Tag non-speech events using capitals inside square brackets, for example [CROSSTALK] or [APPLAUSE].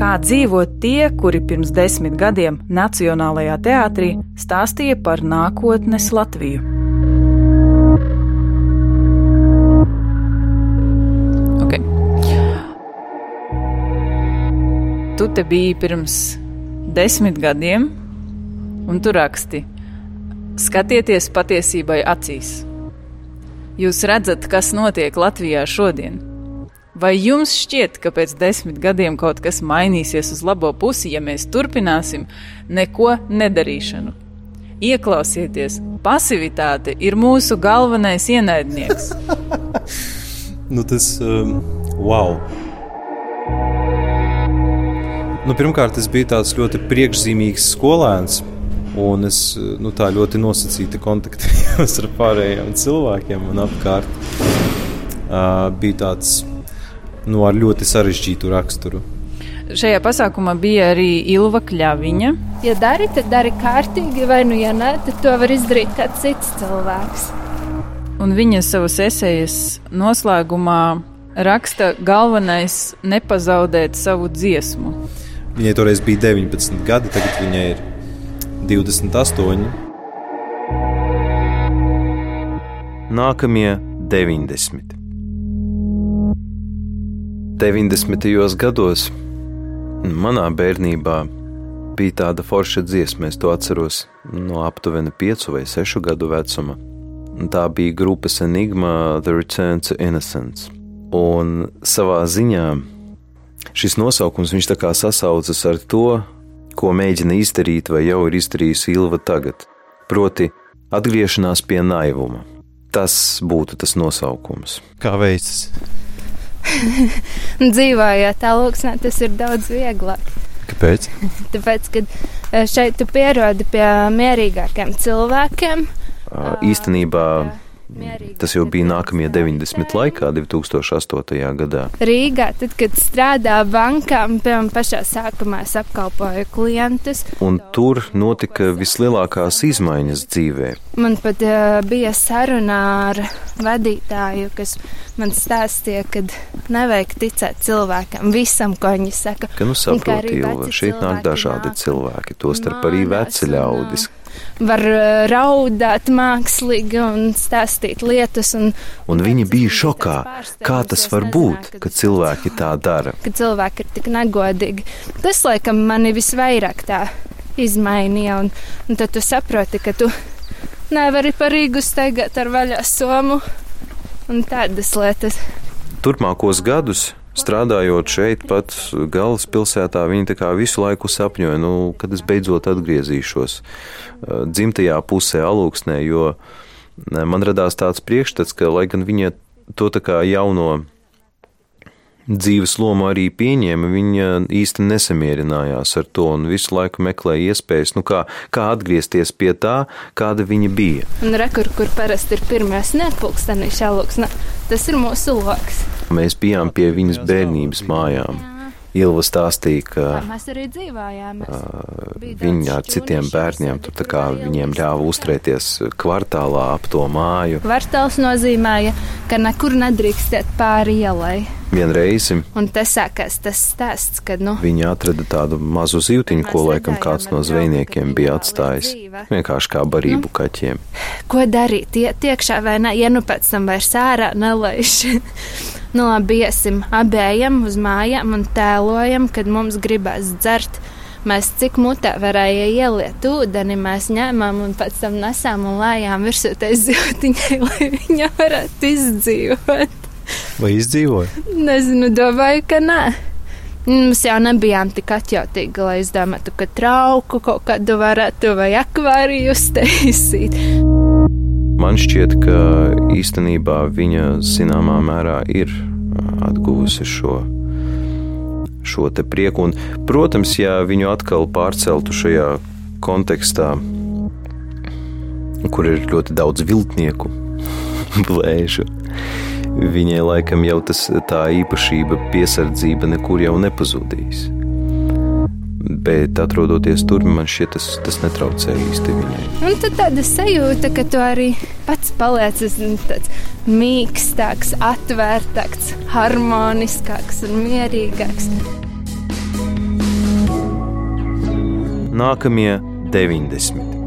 kā dzīvo tie, kuri pirms desmit gadiem Nacionālajā teātrī stāstīja par nākotnes Latviju. Okay. Tu te biji pirms desmit gadiem, un tu raksti: Skatieties patiesībai acīs. Jūs redzat, kas notiek Latvijā šodien. Vai jums šķiet, ka pēc desmit gadiem kaut kas mainīsies uz labo pusi, ja mēs turpināsim neko nedarīšanu? Ieklausieties, pasivitāte ir mūsu galvenais ienaidnieks. [LAUGHS] nu, tas, um, wow! Nu, pirmkārt, es biju tāds ļoti priekšzīmīgs skolēns, un es nu, tā ļoti nosacīti kontaktējos [LAUGHS] ar pārējiem cilvēkiem un apkārt. Uh, bija tāds nu, ar ļoti sarežģītu raksturu. Šajā pasākumā bija arī Ilva Kļaviņa. Ja dari, tad dari kārtīgi, vai nu, ja nē, tad to var izdarīt kāds cits cilvēks. Un viņa savas esejas noslēgumā raksta galvenais nepazaudēt savu dziesmu. Viņai toreiz bija 19 gadi, tagad viņai ir 28. Nākamie 90. 90. gados, manā bērnībā, bija tāda forša dziesma, es to atceros no aptuveni 5 vai 6 gadu vecuma. Tā bija grupas Enigma The Return to Innocence. Un savā ziņā šis nosaukums viņš tā kā sasaucas ar to, ko mēģina izdarīt vai jau ir izdarījusi Ilva tagad. Proti, atgriešanās pie naivuma. Tas būtu tas nosaukums. Kā veicas? [LAUGHS] dzīvojot aluksnē, tas ir daudz vieglāk. Kāpēc? [LAUGHS] Tāpēc, ka eh, šeit tu pierodi pie mierīgākiem cilvēkiem. Īstenībā. Jā Tas jau bija nākamie 90 laikā, 2008. gadā. Rīgā, tad, kad strādāju bankā, piemēram, pašā sākumā es apkalpoju klientus. Un tur notika vislielākās izmaiņas dzīvē. Man pat uh, bija saruna ar vadītāju, kas man stāstīja, ka nevajag ticēt cilvēkam, visam, ko viņi saka. Ka, nu, saproti, Ilva, šeit nāk dažādi nāk. cilvēki, tostarp arī veci ļaudis. Un, var eh, raudāt mākslīgi un stāstīt lietas. Un, un viņi bija šokā. Kā tas var būt, ka cilvēki tā dara? Ka cilvēki ir tik negodīgi. Tas, laikam, mani visvairāk tā izmainīja. Un, un tad tu saproti, ka tu nevari par Rīgu steigāt ar vaļā somu un tādas lietas. Turpmākos gadus strādājot šeit, pat galvaspilsētā, viņi visu laiku sapņoja, nu, kad es beidzot atgriezīšos uh, dzimtajā pusē, alūksnē, jo man radās tāds priekšstats, ka, lai gan viņa to tā kā jauno dzīves lomu arī pieņēma, viņa īsti nesamierinājās ar to un visu laiku meklēja iespējas, nu kā, kā atgriezties pie tā, kāda viņa bija. Un rekur, kur parasti ir pirmie sniegpulkstenīši alūks, tas ir mūsu loks. Mēs bijām pie viņas bērnības mājām. Ilva stāstīja, ka mēs arī dzīvojām. Viņa ar citiem bērniem tur tā kā viņiem ļāva uzturēties kvartālā ap to māju. Kvartāls nozīmēja, ka nekur nedrīkstēt pāri ielai. Vienreiz. Un te sākās tas stāsts, kad nu, viņi atrada tādu mazu zīltiņu, ko laikam kāds no zvejniekiem bija atstājis. Vienkārši kā barību nu, kaķiem. Ko darīt? Iet iekšā vai ne? Ja nu pēc tam vairs ārā nelaiž. Nu, labi, iesim abējam uz mājām un tēlojam, kad mums gribās dzert. Mēs cik mutē varēja ieliet ūdeni, mēs ņēmām un pēc tam nesām un lējām virsū tai zīltiņai, [LAUGHS] lai viņa varētu izdzīvot. Vai izdzīvoja? Nezinu, domāju, ka nē. Mums jau nebijām tik atjautīgi, lai izdomātu, ka trauku kaut kādu varētu vai akvāriju uztaisīt. Man šķiet, ka īstenībā viņa zināmā mērā ir atguvusi šo, šo prieku. Un, protams, ja viņu atkal pārceltu šajā kontekstā, kur ir ļoti daudz viltnieku, [LAUGHS] blēžu, viņai laikam jau tas tā īpašība, piesardzība nekur jau nepazudīs bet atrodoties tur, man šķiet, tas, tas netraucē īsti viņai. Un tad tāda sajūta, ka tu arī pats palicis tāds mīkstāks, atvērtāks, harmoniskāks un mierīgāks. Nākamie 90.